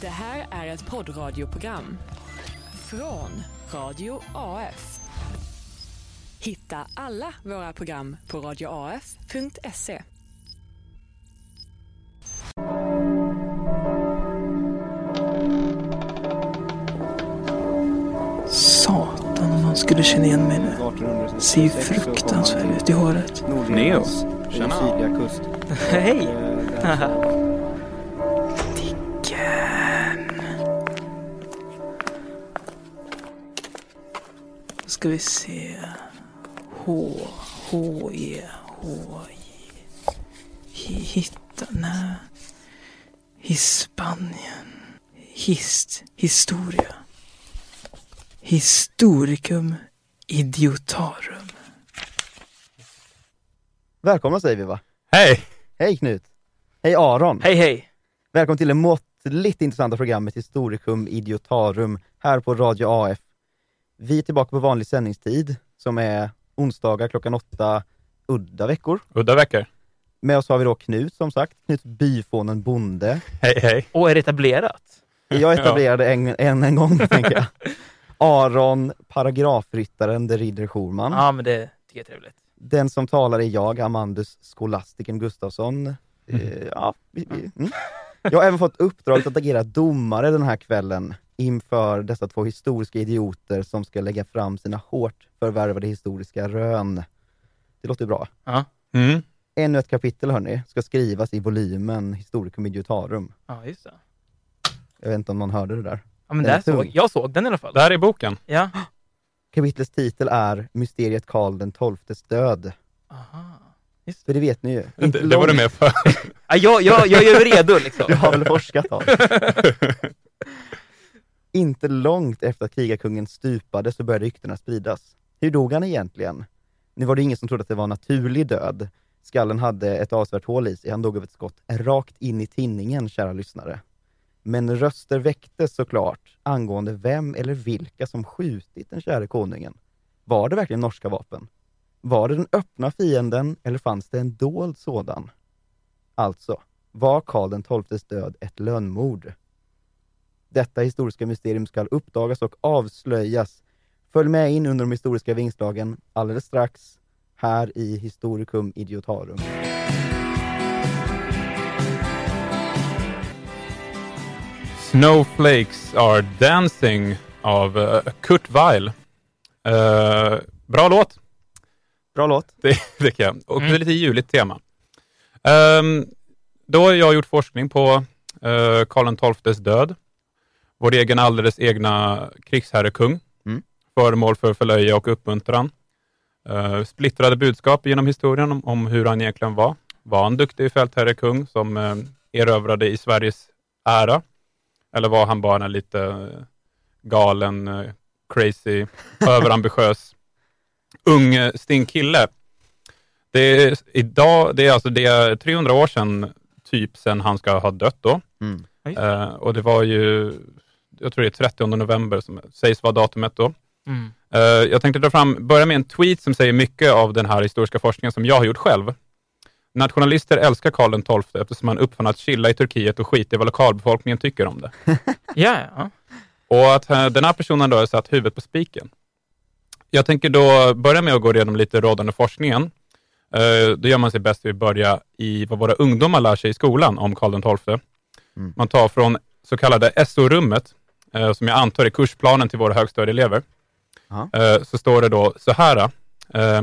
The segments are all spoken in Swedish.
Det här är ett poddradioprogram från Radio AF. Hitta alla våra program på radioaf.se. Satan om man skulle känna igen mig nu. Ser ju fruktansvärd ut i håret. Neo. Tjena. Hej! ska vi se. H, H, E, H, J. Hi- Hitta, nej. Hispanien. Hist, historia. Historicum idiotarum. Välkomna säger vi va? Hej! Hej Knut! Hej Aron! Hej hej! Välkommen till det måttligt intressanta programmet Historicum Idiotarum här på Radio AF. Vi är tillbaka på vanlig sändningstid som är onsdagar klockan åtta, udda veckor. Udda veckor. Med oss har vi då Knut som sagt, Knut byfånen bonde. Hej, hej. Och är det etablerat? Jag etablerade en, en, en gång tänker jag. Aron, paragrafryttaren de Ridder Schorman. Ja men det tycker jag är trevligt. Den som talar är jag, Amandus Skolastiken Gustafsson. Eh, ja, vi, vi, mm. Jag har även fått uppdraget att agera domare den här kvällen inför dessa två historiska idioter som ska lägga fram sina hårt förvärvade historiska rön. Det låter bra. Ja. Mm. Ännu ett kapitel hörni, ska skrivas i volymen Historicum Idiotarum. Ja just det. Jag vet inte om någon hörde det där. Ja men där såg, jag såg den i alla fall. Det här är boken. Ja. Kapitlets titel är Mysteriet Karl den XIIs död. Aha. Just det. För det vet ni ju. Det, Inte det var du långt- med för. Ja, jag, jag, jag är ju redo liksom. Du har väl forskat om Inte långt efter att krigarkungen stupade så började ryktena spridas. Hur dog han egentligen? Nu var det ingen som trodde att det var en naturlig död. Skallen hade ett avsevärt hål i sig. Han dog av ett skott rakt in i tinningen, kära lyssnare. Men röster väcktes såklart angående vem eller vilka som skjutit den käre konungen. Var det verkligen norska vapen? Var det den öppna fienden eller fanns det en dold sådan? Alltså, var Karl XIIs död ett lönnmord? Detta historiska mysterium ska uppdagas och avslöjas. Följ med in under de historiska vingslagen alldeles strax här i Historicum Idiotarum. Snowflakes are dancing av eh, Kurt Weill. Uh, bra låt, Bra låt. det tycker jag. Och Mm. det är lite juligt tema. Ehm, då har jag gjort forskning på uh, Karl XIIs död. Vår egen alldeles egna krigsherrekung. Mm. Föremål för förlöje och uppmuntran. Uh, splittrade budskap genom historien om, om hur han egentligen var. Var han duktig fältherrekung som uh, erövrade i Sveriges ära? Eller var han bara en lite galen, crazy, överambitiös ung eh, stingkille? Det är, idag, det är alltså det är 300 år sedan, typ sedan han ska ha dött då. Mm. Eh, och det var ju, jag tror det är 30 november som sägs vara datumet då. Mm. Eh, jag tänkte dra fram, börja med en tweet som säger mycket av den här historiska forskningen som jag har gjort själv. Nationalister älskar Karl XII eftersom han uppfann att chilla i Turkiet och skita i vad lokalbefolkningen tycker om det. Ja, ja. Och att eh, den här personen då har satt huvudet på spiken. Jag tänker då börja med att gå igenom lite rådande forskningen. Eh, Då gör man sig bäst vid att börja i vad våra ungdomar lär sig i skolan om Karl XII. Mm. Man tar från så kallade SO-rummet, eh, som jag antar är kursplanen till våra högstadieelever. Ja. Eh, Så står det då så här, eh,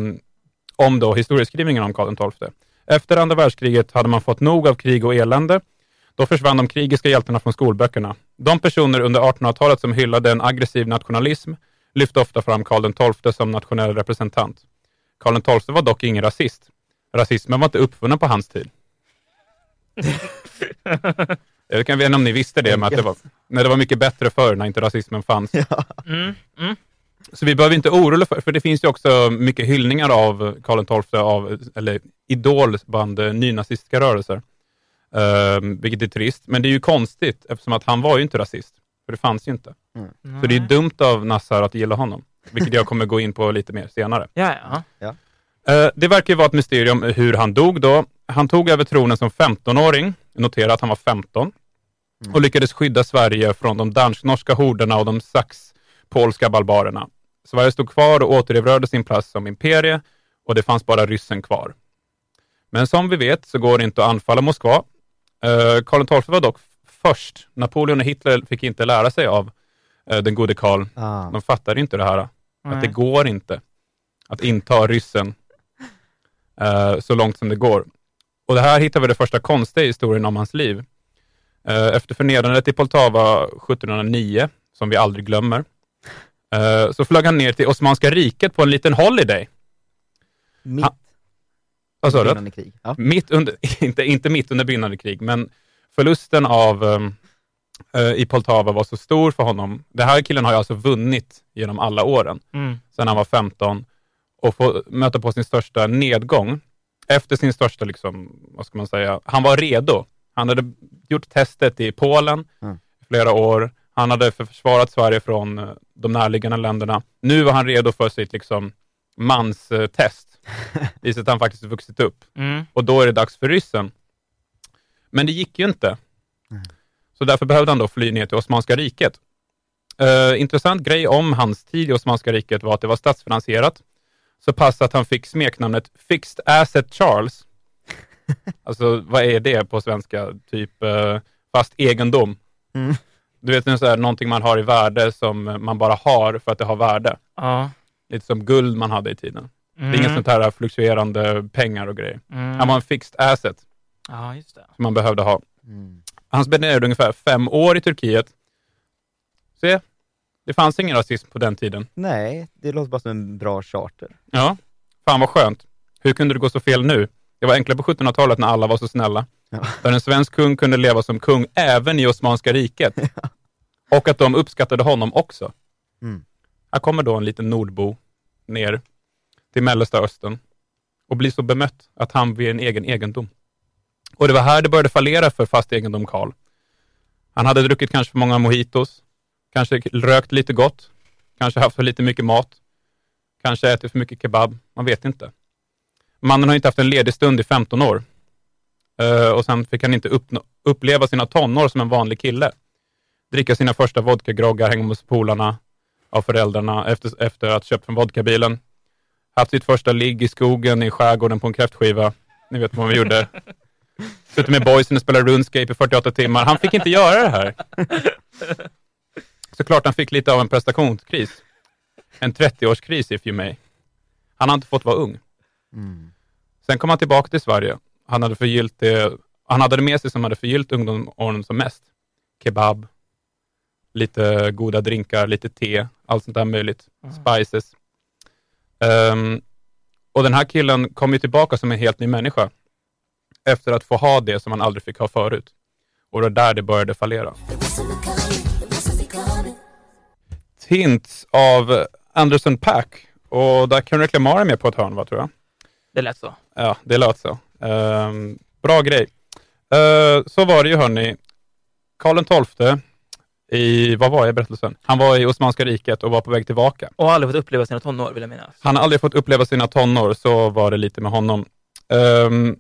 om då historieskrivningen om Karl XII. Efter andra världskriget hade man fått nog av krig och elände. Då försvann de krigiska hjältarna från skolböckerna. De personer under 1800-talet som hyllade en aggressiv nationalism lyfte ofta fram Karl XII som nationell representant. Karl XII var dock ingen rasist. Rasismen var inte uppfunnen på hans tid. Jag kan veta om ni visste det, med att det var, när det var mycket bättre förr när inte rasismen fanns. Mm. Mm. Så vi behöver inte oroa för, för det finns ju också mycket hyllningar av Karl XII, av, eller idol bland eh, nynazistiska rörelser. Um, vilket är trist, men det är ju konstigt eftersom att han var ju inte rasist. För det fanns ju inte. Så det är dumt av Nassar att gilla honom. Vilket jag kommer gå in på lite mer senare. Ja, ja. Eh, Det verkar ju vara ett mysterium hur han dog då. Han tog över tronen som 15-åring. Notera att han var 15. Mm. och lyckades skydda Sverige från de dansk-norska horderna och de sax-polska barbarerna. Sverige stod kvar och återerövrade sin plats som imperie och det fanns bara ryssen kvar. Men som vi vet så går det inte att anfalla Moskva. Eh, Karl XII var dock först. Napoleon och Hitler fick inte lära sig av eh, den gode Karl. Ah. De fattade inte det här. Att det Nej. går inte att inta ryssen eh, så långt som det går. Och det här hittar vi det första konstiga i historien om hans liv. Eh, efter förnedrandet i Poltava 1709, som vi aldrig glömmer, eh, så flög han ner till Osmanska riket på en liten holiday. Mitt Vad sa du? brinnande krig. Ja. Mitt under, inte, inte mitt under brinnande krig, men förlusten av um, eh, i Poltava var så stor för honom. Den här killen har ju alltså vunnit genom alla åren, Mm. sedan han var 15 och få möta på sin största nedgång. Efter sin största, liksom, vad ska man säga, han var redo. Han hade gjort testet i Polen Mm. i flera år. Han hade försvarat Sverige från eh, de närliggande länderna. Nu var han redo för sitt liksom, manstest. Visat att han faktiskt vuxit upp Mm. och då är det dags för ryssen. Men det gick ju inte. Mm. Så därför behövde han då fly ner till Osmanska riket. Eh, intressant grej om hans tid i Osmanska riket var att det var statsfinansierat. Så pass att han fick smeknamnet Fixed Asset Charles. alltså vad är det på svenska? Typ eh, fast egendom. Mm. Du vet, så här, någonting man har i värde som man bara har för att det har värde. Ja. Lite som guld man hade i tiden. Mm. Det är inget sånt här fluktuerande pengar och grejer. Mm. Han var en fixed asset Ja, just det. som man behövde ha. Mm. Han spenderade ungefär fem år i Turkiet. Se, det fanns ingen rasism på den tiden. Nej, det låter bara som en bra charter. Ja, fan vad skönt. Hur kunde det gå så fel nu? Det var enklare på 1700-talet när alla var så snälla. Ja. Där en svensk kung kunde leva som kung även i Osmanska riket. Och att de uppskattade honom också. Mm. Här kommer då en liten nordbo ner till Mellersta Östern och blir så bemött att han blir en egen egendom. Och det var här det började fallera för fast egendom Karl. Han hade druckit kanske för många mojitos, kanske rökt lite gott, kanske haft för lite mycket mat, kanske ätit för mycket kebab, man vet inte. Mannen har inte haft en ledig stund i 15 år. Eh, och sen fick han inte uppnå, uppleva sina tonår som en vanlig kille. Dricka sina första vodkagroggar, hänga hos polarna av föräldrarna efter, efter att ha köpt från vodkabilen. Haft sitt första ligg i skogen i skärgården på en kräftskiva. Ni vet vad man gjorde. Suttit med boysen och spelat RuneScape i 48 timmar. Han fick inte göra det här. Såklart han fick lite av en prestationskris. En 30-årskris if you may. Han har inte fått vara ung. Mm. Sen kom han tillbaka till Sverige. Han hade förgyllt det, han hade det med sig som hade förgyllt ungdomsåren som mest. Kebab, lite goda drinkar, lite te, allt sånt där möjligt. Spices. Ehm, och den här killen kom ju tillbaka som en helt ny människa. Efter att få ha det som han aldrig fick ha förut. Och det var där det började fallera. Tints av Anderson Pack. Och där kan Lamar är med på ett hörn, va, tror jag. Det lät så. Ja, det lät så. Ehm, bra grej. Uh, så var det ju hörni. Karl XII i, vad var jag berättelsen? Han var i Osmanska riket och var på väg tillbaka. Och har aldrig fått uppleva sina tonår, vill jag minnas. Han har aldrig fått uppleva sina tonår, så var det lite med honom. Ehm,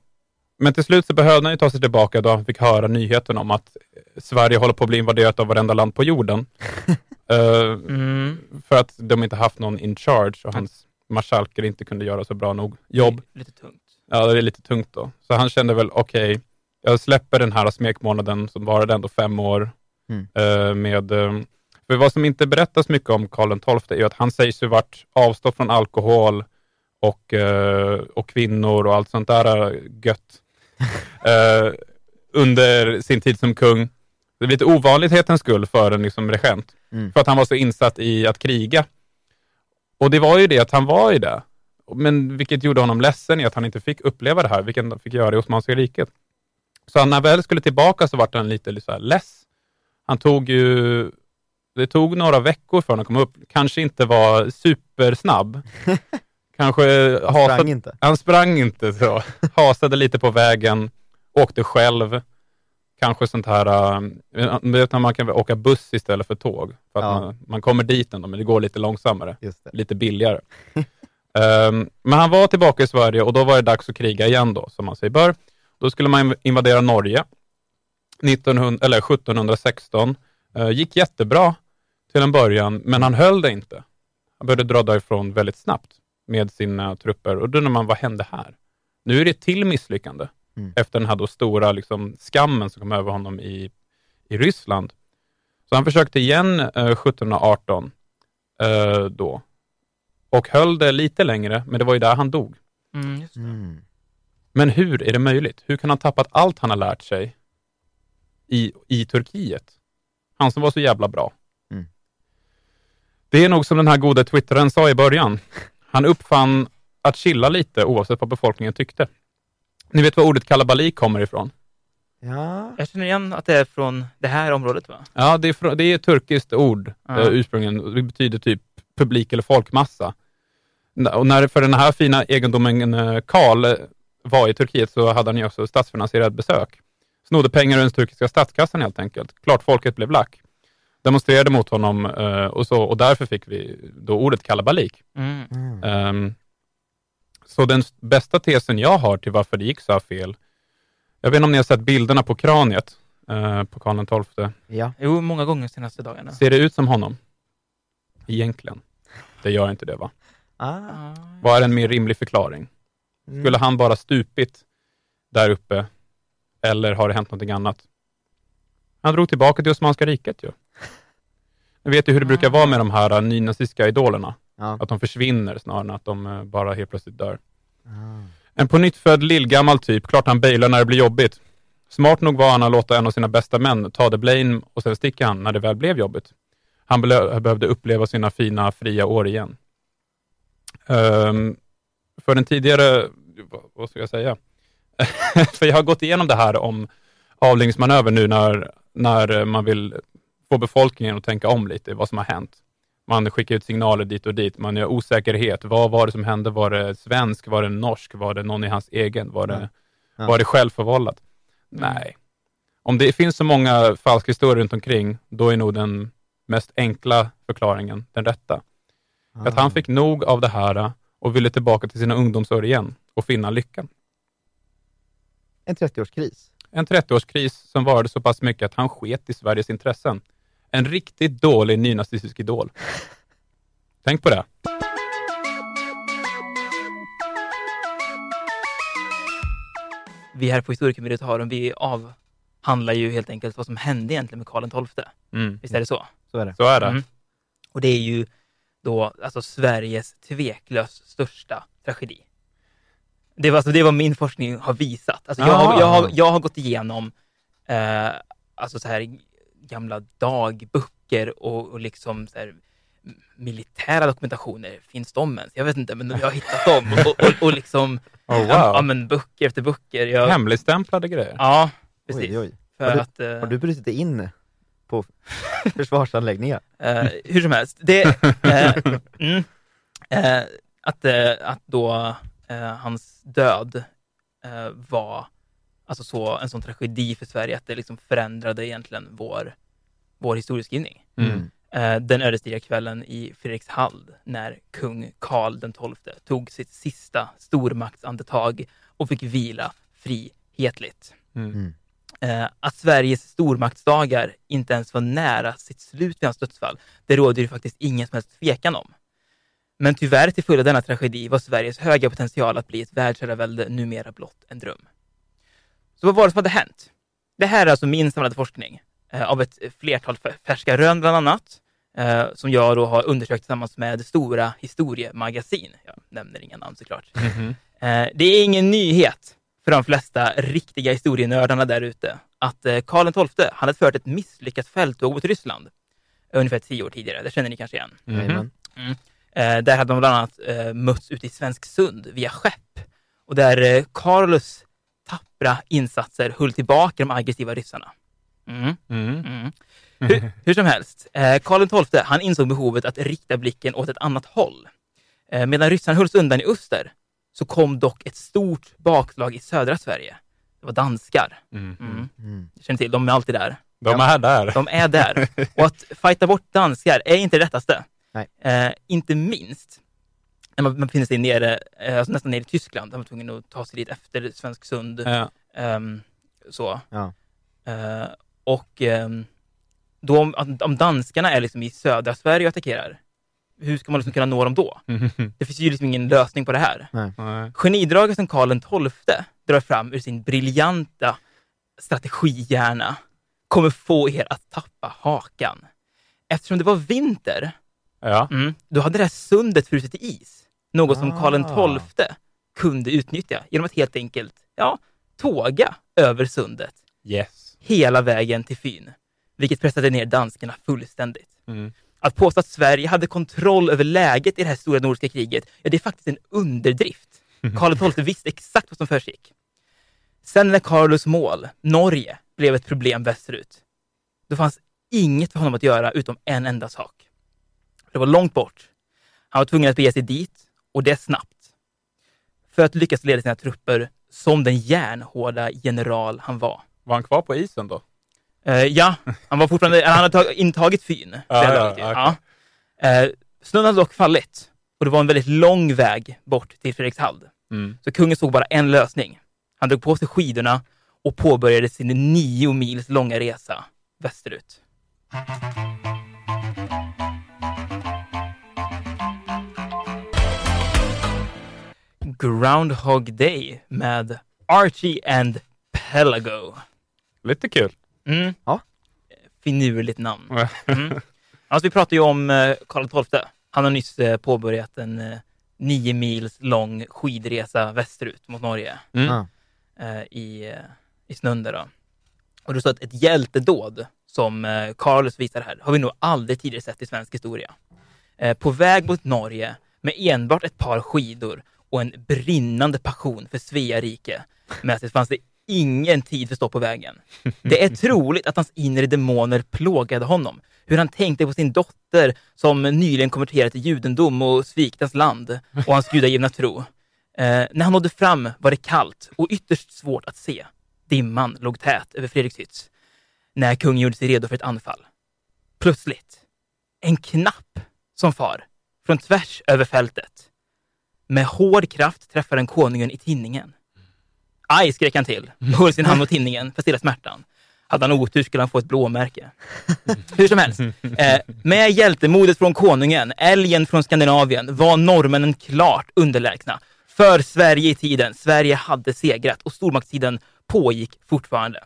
men till slut så behövde han ju ta sig tillbaka då han fick höra nyheten om att Sverige håller på att bli invaderat av varenda land på jorden. Ehm, Mm. för att de inte haft någon in charge och hans marskalker inte kunde göra så bra nog jobb. Lite tungt. Ja, det är lite tungt då. Så han kände väl, okej, jag släpper den här smekmånaden som varade ändå fem år. Mm. eh, med, eh, för vad som inte berättas mycket om Karl XII är ju att han sägs ju varit avstått från alkohol och, eh, och kvinnor och allt sånt där eh, gött eh, under sin tid som kung. Det är lite ovanlighetens skull för en liksom, regent. Mm. För att han var så insatt i att kriga. Och det var ju det att han var i det. Men vilket gjorde honom ledsen i att han inte fick uppleva det här, vilket han fick göra i Osmanska riket. Så när han väl skulle tillbaka så vart han lite så här less. Han tog ju, det tog några veckor för honom att komma upp. Kanske inte var supersnabb. Kanske Han sprang hasade, inte. han sprang inte så. Hasade lite på vägen, åkte själv. Kanske sånt här, äh, vet man kan åka buss istället för tåg. För att Ja. man, man kommer dit ändå, men det går lite långsammare lite billigare. Ehm, men han var tillbaka i Sverige och då var det dags att kriga igen då, som man sig bör. Då skulle man invadera Norge. 1900, eller 1716. Eh, gick jättebra till en början, men han höll det inte. Han började dra därifrån väldigt snabbt med sina trupper och då undrar man, vad hände här? Nu är det ett till misslyckande Mm. efter den här då stora liksom, skammen som kom över honom i, i Ryssland. Så han försökte igen eh, 1718 eh, då och höll det lite längre, men det var ju där han dog. Mm, just det. Mm. Men hur är det möjligt? Hur kan han tappat allt han har lärt sig i, i Turkiet? Han som var så jävla bra. Mm. Det är nog som den här goda twittraren sa i början. Han uppfann att chilla lite oavsett vad befolkningen tyckte. Ni vet var ordet kalabalik kommer ifrån? Ja. Jag känner igen att det är från det här området va? Ja, det är, frå- det är ett turkiskt ord Ja. eh, ursprungligen. Det betyder typ publik eller folkmassa. Och när för den här fina egendomen eh, Karl var i Turkiet så hade han ju också statsfinansierat besök. Snodde pengar ur den turkiska statskassan helt enkelt. Klart folket blev lack. Demonstrerade mot honom eh, och, så, och därför fick vi då ordet kalabalik. Mm. Mm. Ehm, så den bästa tesen jag har till varför det gick så här fel, jag vet inte om ni har sett bilderna på kraniet eh, på Karl XII. Ja. Jo, många gånger de senaste dagarna. Ser det ut som honom? Egentligen. Det gör inte det va? Ah. Ah. Vad är en mer rimlig förklaring? Mm. Skulle han bara stupit där uppe? Eller har det hänt någonting annat? Han drog tillbaka till Osmanska riket ju. Ni vet ju hur det brukar vara med de här eh, nynazistiska idolerna. Ja. Att de försvinner snarare än att de eh, bara helt plötsligt dör. Ah. En på nytt född lillgammal typ, klart han bailar när det blir jobbigt. Smart nog var han att låta en av sina bästa män ta the blame och sen sticka han när det väl blev jobbigt. Han behövde uppleva sina fina, fria år igen. Ehm, för den tidigare, vad- vad ska jag säga? för jag har gått igenom det här om avledningsmanöver nu när, när man vill få befolkningen att tänka om lite, vad som har hänt. Man skickar ut signaler dit och dit, man gör osäkerhet. Vad var det som hände? Var det svensk? Var det norsk? Var det någon i hans egen? Var det, Ja. var det självförvållat? Nej. Om det finns så många falska historier runt omkring, då är nog den mest enkla förklaringen den rätta. Att han fick nog av det här och ville tillbaka till sina ungdomsår igen och finna lyckan. En 30-årskris. En 30-årskris som varade så pass mycket att han sket i Sveriges intressen. En riktigt dålig nynazistisk idol. Tänk på det. Vi här på Historikermilitaren, vi avhandlar ju helt enkelt vad som hände egentligen med Karl XII. Mm. Visst är det så? Så är det. Så är det. Mm. Och det är ju då alltså Sveriges tveklöst största tragedi. Det var, alltså, det var min forskning har visat. Alltså, jag, har, Ah. jag, har, jag har gått igenom eh, alltså, så här, gamla dagböcker och, och liksom så här, militära dokumentationer. Finns de ens? Jag vet inte, men jag har hittat dem. Och, och, och liksom, Oh, wow. ja, men böcker efter böcker. Jag, Hemligstämplade grejer. ja, precis. Oj, oj. För Har du- att, eh, Har du brutit dig in på försvarsanläggningar? Eh, hur som helst, det, eh, mm, att, att då hans död var alltså så, en sån tragedi för Sverige att det liksom förändrade egentligen vår, vår historieskrivning. Mm. Eh, den ödesdigra kvällen i Fredrikshald när kung Karl den XII tog sitt sista stormaktsandetag och fick vila frihetligt. Mm. Mm. Eh, att Sveriges stormaktsdagar inte ens var nära sitt slut vid hans dödsfall, det råder ju faktiskt ingen som helst tvekan om. Men tyvärr till följd av denna tragedi var Sveriges höga potential att bli ett världsherravälde numera blott en dröm. Så vad var det som hade hänt? Det här är alltså min samlade forskning eh, av ett flertal fär- färska rön bland annat, eh, som jag då har undersökt tillsammans med stora historiemagasin. Jag nämner inga namn såklart. Mhm. Eh, det är ingen nyhet för de flesta riktiga historienördarna där ute att eh, Karl XII hade fört ett misslyckat fälttåg mot Ryssland ungefär tio år tidigare. Det känner ni kanske igen. Mhm. Jajamän. Eh, där hade de bland annat eh, mötts ute i Svensksund via skepp och där eh, Carlos tappra insatser höll tillbaka de aggressiva ryssarna. Mm. Mm. Mm. Hur, hur som helst, eh, Karl XII han insåg behovet att rikta blicken åt ett annat håll. Eh, medan ryssarna hölls undan i öster så kom dock ett stort bakslag i södra Sverige. Det var danskar. Mm. Mm. Mm. Känner till, de är alltid där. De är där. De är där. Och att fighta bort danskar är inte det lättaste. Nej. Eh, inte minst när man man befinner sig nere, eh, alltså nästan nere i Tyskland. Han var tvungen att ta sig dit efter Svensksund. Ja. ehm, så. Ja. Eh, och ehm, då om, om danskarna är liksom i södra Sverige och attackerar, hur ska man liksom kunna nå dem då? Det finns ju liksom ingen lösning på det här. Nej. Genidraget som Karl XII drar fram ur sin briljanta strategihjärna kommer få er att tappa hakan. Eftersom det var vinter, Ja. mm, då hade det här sundet frusit i is. Något som Karl Ah. XII kunde utnyttja genom att helt enkelt ja, tåga över sundet Yes. hela vägen till Fyn, vilket pressade ner danskarna fullständigt. Mm. Att påstå att Sverige hade kontroll över läget i det här stora nordiska kriget, ja, det är faktiskt en underdrift. Karl XII visste exakt vad som försiggick. Sen när Carlos mål, Norge, blev ett problem västerut, då fanns inget för honom att göra utom en enda sak. Det var långt bort. Han var tvungen att bege sig dit, och det snabbt. För att lyckas leda sina trupper som den järnhårda general han var. Var han kvar på isen då? Eh, ja, han var fortfarande, han hade tag, intagit Fyn. här ja, okej. ja. Eh, snön hade dock fallit och det var en väldigt lång väg bort till Fredrikshald. Mm. Så kungen såg bara en lösning. Han drog på sig skidorna och påbörjade sin nio mils långa resa västerut. Groundhog Day med Archie and Pelago. Lite kul. Mm. Ja. Finurligt namn. Mm. Alltså, vi pratar ju om eh, Karl XII. Han har nyss eh, påbörjat en eh, nio mils lång skidresa västerut mot Norge Mm. I, i snön där då. Och det står att ett hjältedåd som Carlos visar här har vi nog aldrig tidigare sett i svensk historia. På väg mot Norge med enbart ett par skidor och en brinnande passion för Svea rike med sig fanns det ingen tid för stopp på vägen. Det är troligt att hans inre demoner plågade honom. Hur han tänkte på sin dotter som nyligen konverterat till judendom och svikit hans land och hans gudagivna tro. Eh, när han nådde fram var det kallt och ytterst svårt att se. Dimman låg tät över Fredrikshytts när kungen gjorde sig redo för ett anfall. Plötsligt, en knapp som far från tvärs över fältet. Med hård kraft träffar den konungen i tinningen. Aj, skrek han till och höll sin hand mot tinningen för att stilla smärtan. Hade han otur skulle han få ett blåmärke. Hur som helst, eh, med hjältemodet från konungen, älgen från Skandinavien, var norrmännen klart underlägsna. För Sverige i tiden. Sverige hade segrat och stormaktstiden pågick fortfarande.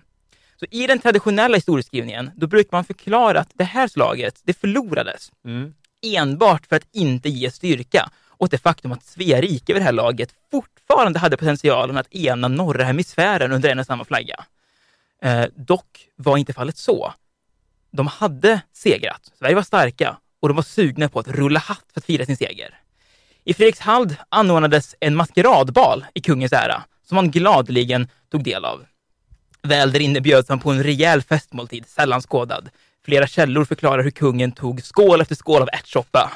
Så i den traditionella historieskrivningen, då brukar man förklara att det här slaget, det förlorades Mm. enbart för att inte ge styrka åt det faktum att Svea rike vid det här laget fortfarande hade potentialen att ena norra hemisfären under en och samma flagga. Eh, dock var inte fallet så. De hade segrat, Sverige var starka och de var sugna på att rulla hatt för att fira sin seger. I Fredrikshald anordnades en maskeradbal i kungens ära som han gladeligen tog del av. Väl där inne bjöds han på en rejäl festmåltid, sällan skådad. Flera källor förklarar hur kungen tog skål efter skål av ärtsoppa,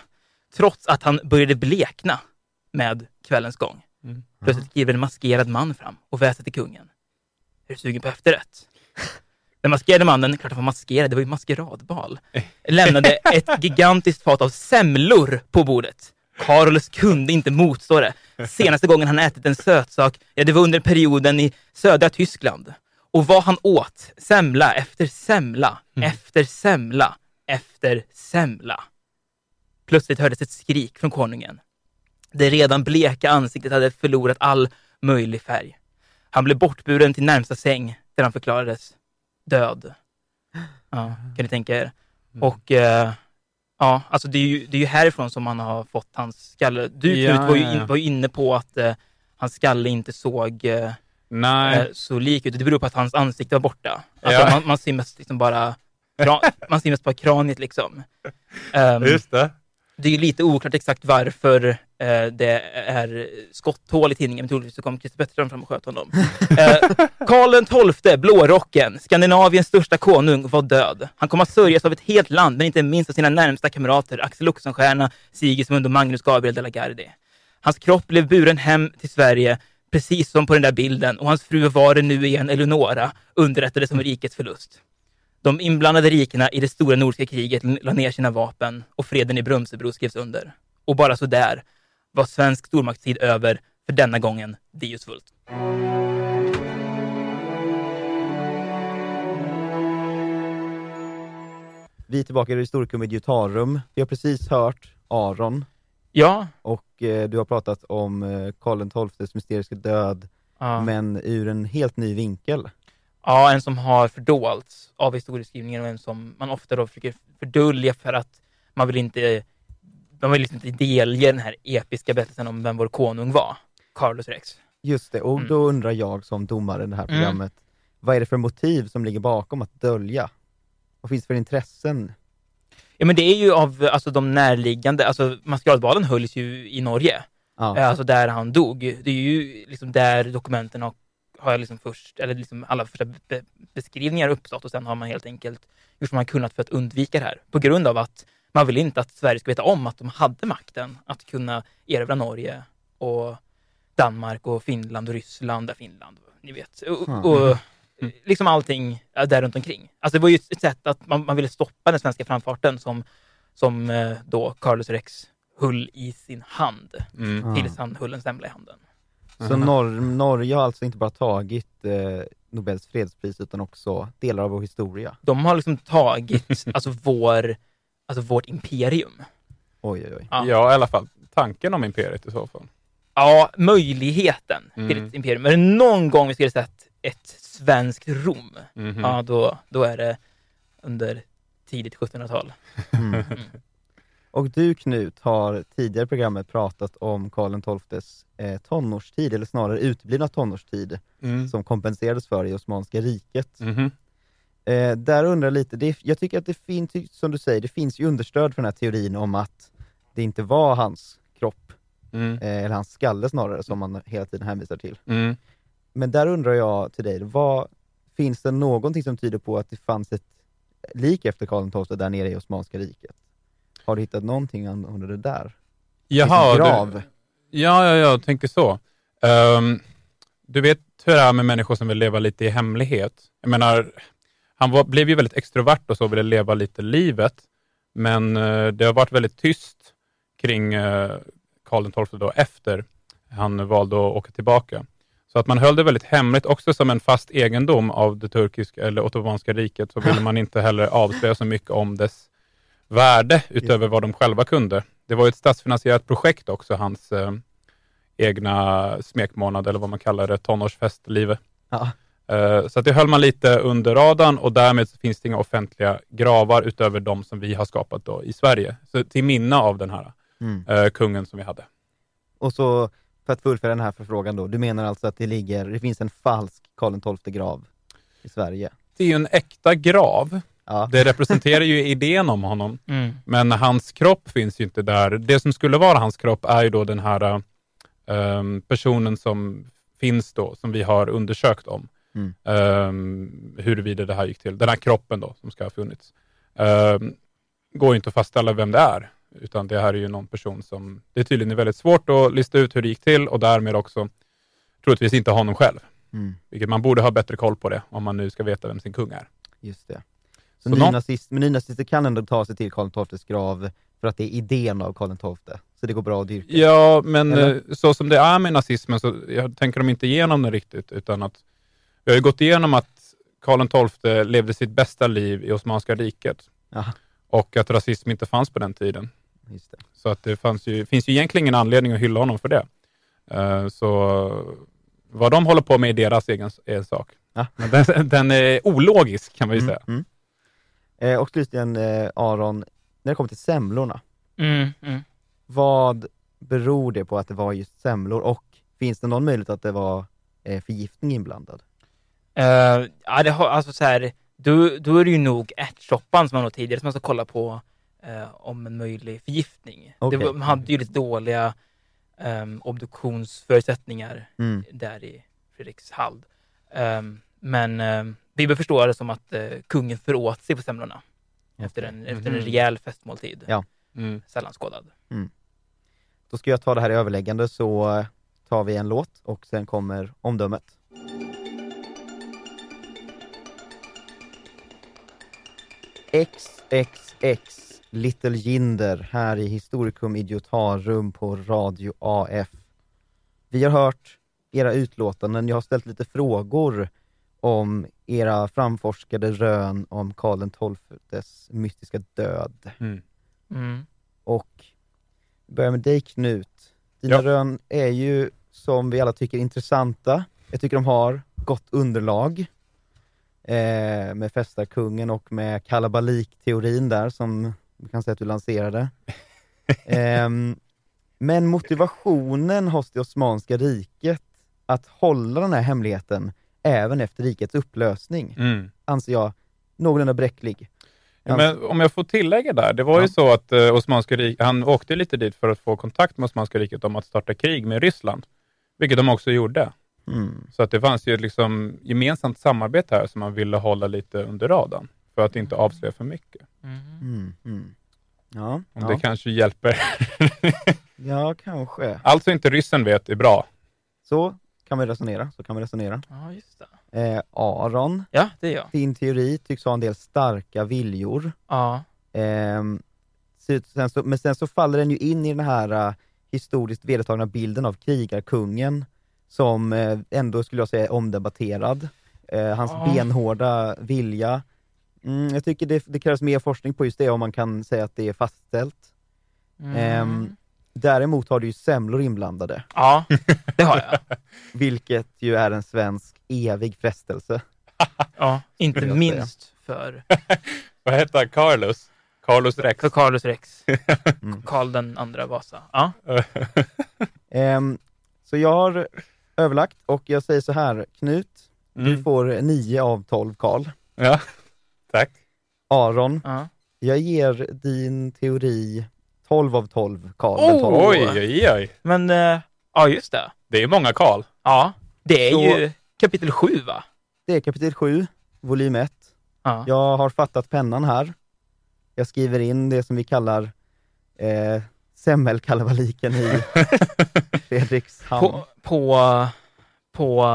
trots att han började blekna med kvällens gång. Mm. Plötsligt kliver en maskerad man fram och väser till kungen. Är du sugen på efterrätt? Den maskerade mannen, klart han var maskerad, det var ju maskeradbal, lämnade ett gigantiskt fat av semlor på bordet. Carolus kunde inte motstå det. Senaste gången han ätit en sötsak, ja det var under perioden i södra Tyskland. Och vad han åt, semla efter semla, efter semla, efter semla. Plötsligt hördes ett skrik från konungen. Det redan bleka ansiktet hade förlorat all möjlig färg. Han blev bortburen till närmsta säng där han förklarades död. Ja, kan ni tänka er? Och eh, ja, alltså det är, ju, det är ju härifrån som man har fått hans skalle. Du Ja, Knut var, ju in, var ju inne på att eh, hans skalle inte såg eh, Nej. eh, så lik ut. Det beror på att hans ansikte var borta. Alltså Ja. man, man ser mest liksom bara kran, man ser mest bara kraniet liksom. Ehm, Just det. Det är lite oklart exakt varför eh, det är skotthål i tidningen, men troligtvis så kom Christer Pettersson fram och sköt honom. Eh, Karl XII, blårocken, Skandinaviens största konung, var död. Han kom att sörjas av ett helt land, men inte minst av sina närmsta kamrater Axel Oxenstierna, Sigismund och Magnus Gabriel de la Gardie. Hans kropp blev buren hem till Sverige, precis som på den där bilden, och hans fru var det nu igen, Eleonora, underrättades om rikets förlust. De inblandade rikena i det stora nordiska kriget la ner sina vapen och freden i Brömsebro skrevs under. Och bara så där var svensk stormaktstid över för denna gången Dius Vult. Vi är tillbaka i Historikum Idiotarum. Vi har precis hört Aron Ja, och eh, du har pratat om eh, Karl XIIs mysteriska död, ja. men ur en helt ny vinkel. Ja, en som har fördolts av historieskrivningen och en som man ofta då försöker fördölja för att man vill inte man vill liksom inte delge den här episka berättelsen om vem vår konung var, Carlos Rex. Just det, och Mm. då undrar jag som domare i det här Mm. programmet, vad är det för motiv som ligger bakom att dölja? Vad finns det för intressen? Ja, men det är ju av alltså, de närliggande, alltså maskeradbalen hölls ju i Norge, Ja. eh, alltså där han dog. Det är ju liksom där dokumenten har, har liksom först, eller liksom alla första be beskrivningar uppstått och sen har man helt enkelt gjort vad man kunnat för att undvika det här. På grund av att man vill inte att Sverige ska veta om att de hade makten att kunna erövra Norge och Danmark och Finland och Ryssland, där Finland, ni vet. Och, Mm. och liksom allting eh, där runt omkring. Alltså det var ju ett sätt att man, man ville stoppa den svenska framfarten som, som eh, då Carlos Rex höll i sin hand Mm. Tills han höll en semla i handen. Så Nor- Norge har alltså inte bara tagit eh, Nobels fredspris utan också delar av vår historia. De har liksom tagit alltså vår, alltså vårt imperium. Oj, oj, oj. Ja. Ja, i alla fall tanken om imperiet i så fall. Ja, möjligheten till Mm. ett imperium. Men är det någon gång vi skulle sett ett svenskt Rom, Mhm. ja då, då är det under tidigt 1700-tal. Mm. Och du Knut har tidigare i programmet pratat om Karl XIIs eh, tonårstid, eller snarare uteblivna tonårstid, Mm. som kompenserades för i Osmanska riket. Mhm. Eh, där undrar jag lite, det, jag tycker att det finns, som du säger, det finns ju understöd för den här teorin om att det inte var hans kropp, Mm. eh, eller hans skalle snarare, som man hela tiden hänvisar till. Mm. Men där undrar jag till dig, vad, finns det någonting som tyder på att det fanns ett lik efter Karl XII där nere i Osmanska riket? Har du hittat någonting angående det där? Jaha, Finns det du, grav? ja, ja, jag tänker så. Ehm, du vet hur det är med människor som vill leva lite i hemlighet. Jag menar, han var, blev ju väldigt extrovert och så ville leva lite livet, men eh, det har varit väldigt tyst kring eh, Karl XII då efter han valde att åka tillbaka. Så att man höll det väldigt hemligt, också som en fast egendom av det turkiska eller ottomanska riket, så ville man inte heller avslöja så mycket om dess värde utöver vad de själva kunde. Det var ett statsfinansierat projekt också, hans eh, egna smekmånad, eller vad man kallar det, tonårsfestlivet. Ja. Eh, Så att det höll man lite under radarn och därmed så finns det inga offentliga gravar utöver de som vi har skapat då i Sverige. Så till minne av den här Mm. eh, kungen som vi hade. Och så, för att fullfölja den här förfrågan då, du menar alltså att det ligger, det finns en falsk Karl XII grav i Sverige? Det är ju en äkta grav. Ja. Det representerar ju idén om honom. Mm. Men hans kropp finns ju inte där. Det som skulle vara hans kropp är ju då den här ehm, personen som finns då, som vi har undersökt om. Mm. Um, huruvida det här gick till. Den här kroppen då, som ska ha funnits. Um, går ju inte att fastställa vem det är, utan det här är ju någon person som, det är tydligen väldigt svårt att lista ut hur det gick till och därmed också troligtvis inte honom själv. Mm. Vilket man borde ha bättre koll på det, om man nu ska veta vem sin kung är. Just det. Så någon- nynazist, men nynazister kan ändå ta sig till Karl XIIs grav för att det är idén av Karl XII, så det går bra att dyrka. Ja, men Eller? eh, så som det är med nazismen så jag tänker de inte igenom det riktigt, utan att vi har ju gått igenom att Karl XII levde sitt bästa liv i Osmanska riket Ja, och att rasism inte fanns på den tiden. Så att det fanns ju, finns ju egentligen ingen anledning att hylla honom för det. Eh, så vad de håller på med är deras egen är en sak. Ja. Men den, den är ologisk kan man ju säga. Mm. Eh, och slutligen eh, Aron, när det kommer till semlorna, Mm. Mm. vad beror det på att det var just semlor och finns det någon möjlighet att det var eh, förgiftning inblandad? Eh, ja, det har, alltså så här, då, då är det ju nog ärtsoppan som man nog tidigare som man ska kolla på eh, om en möjlig förgiftning. Okej. Det man hade ju lite dåliga um, obduktionsförutsättningar Mm. där i Fredrikshald. Um, men vi bör förstå det som att eh, kungen föråt sig på semlorna efter en, efter en rejäl festmåltid. Ja. Mm. Sällan skådad. Då ska jag ta det här i överläggande så eh, tar vi en låt och sen kommer omdömet. XXX Little Jinder här i Historikum Idiotarum på Radio AF. Vi har hört era utlåtanden, jag har ställt lite frågor om era framforskade rön om Karl XIIs mystiska död. Mm. Mm. Och vi börjar med dig Knut. Dina Ja. rön är ju, som vi alla tycker, intressanta. Jag tycker de har gott underlag. Eh, med Fästarkungen och med kalabalik-teorin där, som vi kan säga att du lanserade. Ehm, men motivationen hos det Osmanska riket att hålla den här hemligheten även efter rikets upplösning, Mm. anser jag någorlunda bräcklig. Ja, men om jag får tillägga där, det var ju Ja. så att eh, Osmanska riket, han åkte lite dit för att få kontakt med Osmanska riket om att starta krig med Ryssland, vilket de också gjorde. Mm. Så att det fanns ju ett liksom gemensamt samarbete här som man ville hålla lite under radarn, för att inte avslöja för mycket. Mm. Mm, mm. Ja, Om ja. det kanske hjälper. ja, kanske. Allt som inte ryssen vet är bra. Så kan man resonera, så kan man resonera. Ja, just det. Eh, Aron, Ja, det är jag. din teori tycks ha en del starka viljor. Ja. Så- sen så, men sen så faller den ju in i den här eh, historiskt vedertagna bilden av krigarkungen, som eh, ändå skulle jag säga är omdebatterad. Eh, hans Ja. benhårda vilja. Mm, jag tycker det, det krävs mer forskning på just det, om man kan säga att det är fastställt. Mm. Ehm, Däremot har du ju semlor inblandade, Ja, det har jag. vilket ju är en svensk evig frestelse. Ja, inte minst för, Vad heter han? Carlos? Carlos Rex? för Carlos Rex. Mm. Karl den andra Vasa. Ja. Ehm, så jag har överlagt och jag säger så här, Knut, du Mm. får 9 av 12 Karl. Ja, tack. Aron, ja. jag ger din teori 12 av 12 Karl. Oh! den 12. Oj, oj, oj. Men, eh, ja just det. Det är många Karl. Ja, det är Så- ju kapitel 7 va? Det är kapitel 7, volym 1. Ja. Jag har fattat pennan här. Jag skriver in det som vi kallar eh, semmelkalabaliken i Fredrikshamn. På, på, på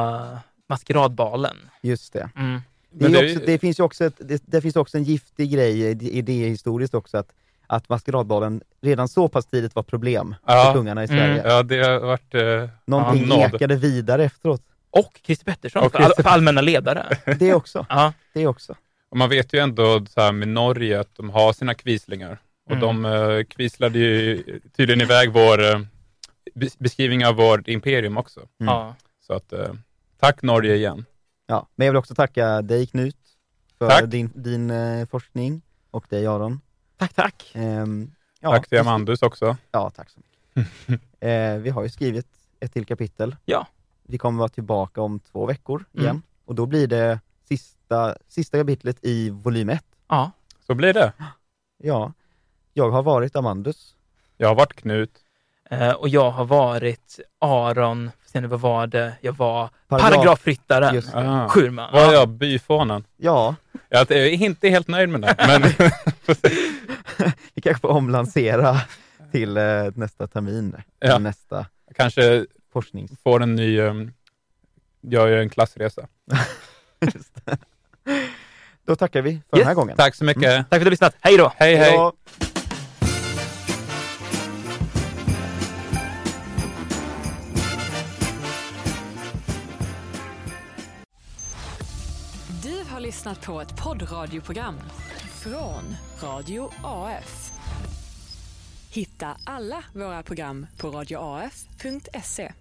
maskeradbalen. Just det. Mm. Det, är Men ju det också, det, finns ju också ett, det, det finns också en giftig grej i- idéhistoriskt också, att, att maskeradbalen redan så pass tidigt var problem Ja. för kungarna i Mm. Sverige. Ja, det har varit... Eh, Någonting nåd. ekade vidare efteråt. Och Christer Pettersson Och för, all, Christer- för allmänna ledare. Det också. Ja. Det också. och man vet ju ändå så här med Norge att de har sina kvislingar. Och Mm. de eh, kvislade ju tydligen iväg vår eh, bes- beskrivning av vårt imperium också. Mm. ja. Så att, eh, tack Norge igen. Ja. Men jag vill också tacka dig Knut för Tack. din, din eh, forskning och dig Aron. Tack, tack. Ehm, ja, tack till Amandus också. Ja, tack så mycket. eh, vi har ju skrivit ett till kapitel. Ja. Vi kommer vara tillbaka om två veckor Mm. igen. Och då blir det sista, sista kapitlet i volym 1. Ja. Så blir det. Ja, jag har varit Amandus. Jag har varit Knut. Eh, och jag har varit Aron, sen vad var det? Jag var Paragraf-. Ah. Schurman. Var jag? Byfånen? Ja, Jag är inte helt nöjd med det, men vi kanske får omlansera till eh, nästa termin, Ja. nästa kanske forsknings... får en ny... Um, jag gör en klassresa. Just det. Då tackar vi för Yes, den här gången. Tack så mycket. Tack för att du har lyssnat. Hej då! Hej, hej. Ja. Lyssnat på ett poddradioprogram från Radio AF. Hitta alla våra program på radioaf.se.